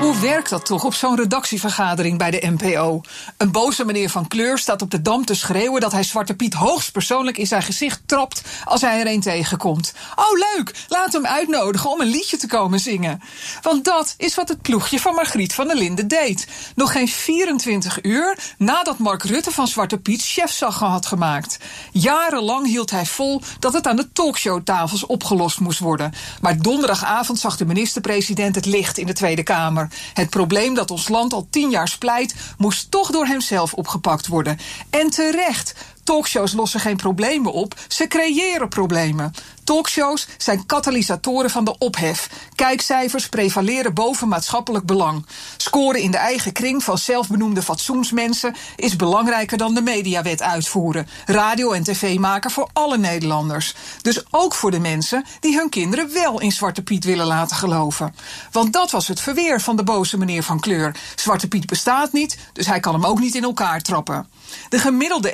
Hoe werkt dat toch op zo'n redactievergadering bij de NPO? Een boze meneer van kleur staat op de dam te schreeuwen dat hij Zwarte Piet hoogstpersoonlijk in zijn gezicht trapt als hij er een tegenkomt. Oh, leuk! Laat hem uitnodigen om een liedje te komen zingen. Want dat is wat het ploegje van Margriet van der Linden deed. Nog geen 24 uur nadat Mark Rutte van Zwarte Piet chefzaggen had gemaakt. Jarenlang hield hij vol dat het aan de talkshowtafels opgelost moest worden. Maar donderdagavond zag de minister-president het licht in de Tweede Kamer. Het probleem dat ons land al tien jaar splijt, moest toch door hemzelf opgepakt worden. En terecht. Talkshows lossen geen problemen op, ze creëren problemen. Talkshows zijn katalysatoren van de ophef. Kijkcijfers prevaleren boven maatschappelijk belang. Scoren in de eigen kring van zelfbenoemde fatsoensmensen is belangrijker dan de mediawet uitvoeren. Radio en tv maken voor alle Nederlanders. Dus ook voor de mensen die hun kinderen wel in Zwarte Piet willen laten geloven. Want dat was het verweer van de boze meneer van kleur. Zwarte Piet bestaat niet, dus hij kan hem ook niet in elkaar trappen. De gemiddelde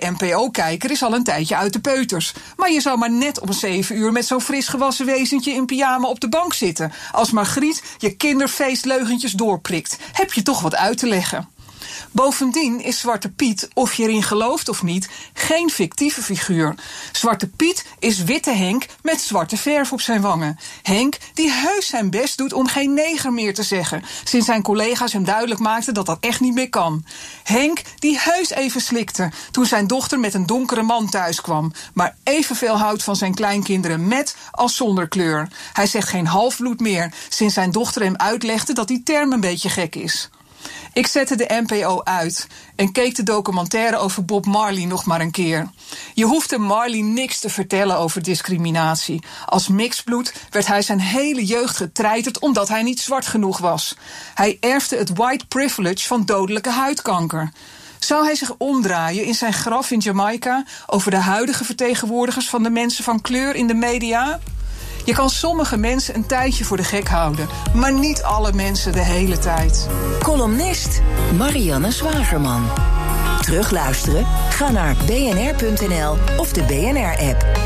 NPO-kijker is al een tijdje uit de peuters. Maar je zou maar net om zeven uur met zo'n fris gewassen wezentje in pyjama op de bank zitten. Als Margriet je kinderfeestleugentjes doorprikt. Heb je toch wat uit te leggen. Bovendien is Zwarte Piet, of je erin gelooft of niet, geen fictieve figuur. Zwarte Piet is witte Henk met zwarte verf op zijn wangen. Henk die heus zijn best doet om geen neger meer te zeggen, sinds zijn collega's hem duidelijk maakten dat dat echt niet meer kan. Henk die heus even slikte toen zijn dochter met een donkere man thuis kwam, maar evenveel houdt van zijn kleinkinderen met als zonder kleur. Hij zegt geen halfbloed meer, sinds zijn dochter hem uitlegde dat die term een beetje gek is. Ik zette de NPO uit en keek de documentaire over Bob Marley nog maar een keer. Je hoefde Marley niks te vertellen over discriminatie. Als mixbloed werd hij zijn hele jeugd getreiterd omdat hij niet zwart genoeg was. Hij erfde het white privilege van dodelijke huidkanker. Zou hij zich omdraaien in zijn graf in Jamaica over de huidige vertegenwoordigers van de mensen van kleur in de media? Je kan sommige mensen een tijdje voor de gek houden, maar niet alle mensen de hele tijd. Columnist Marianne Zwagerman. Terugluisteren? Ga naar bnr.nl of de BNR-app.